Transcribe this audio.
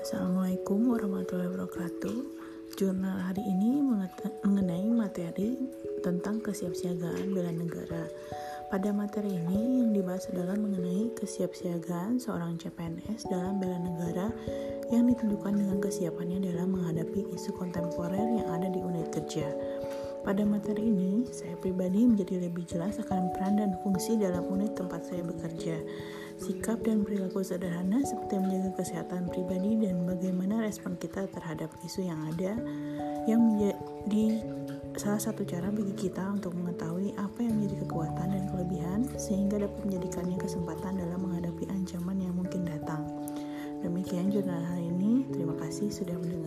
Assalamualaikum warahmatullahi wabarakatuh. Jurnal hari ini mengenai materi tentang kesiapsiagaan bela negara. Pada materi ini yang dibahas adalah mengenai kesiapsiagaan seorang CPNS dalam bela negara yang ditentukan dengan kesiapannya dalam menghadapi isu kontemporer yang ada di unit kerja. Pada materi ini, saya pribadi menjadi lebih jelas akan peran dan fungsi dalam unit tempat saya bekerja. Sikap dan perilaku sederhana seperti menjaga kesehatan pribadi dan bagaimana respon kita terhadap isu yang ada yang menjadi salah satu cara bagi kita untuk mengetahui apa yang menjadi kekuatan dan kelebihan sehingga dapat menjadikannya kesempatan dalam menghadapi ancaman yang mungkin datang. Demikian jurnal hari ini. Terima kasih sudah mendengarkan.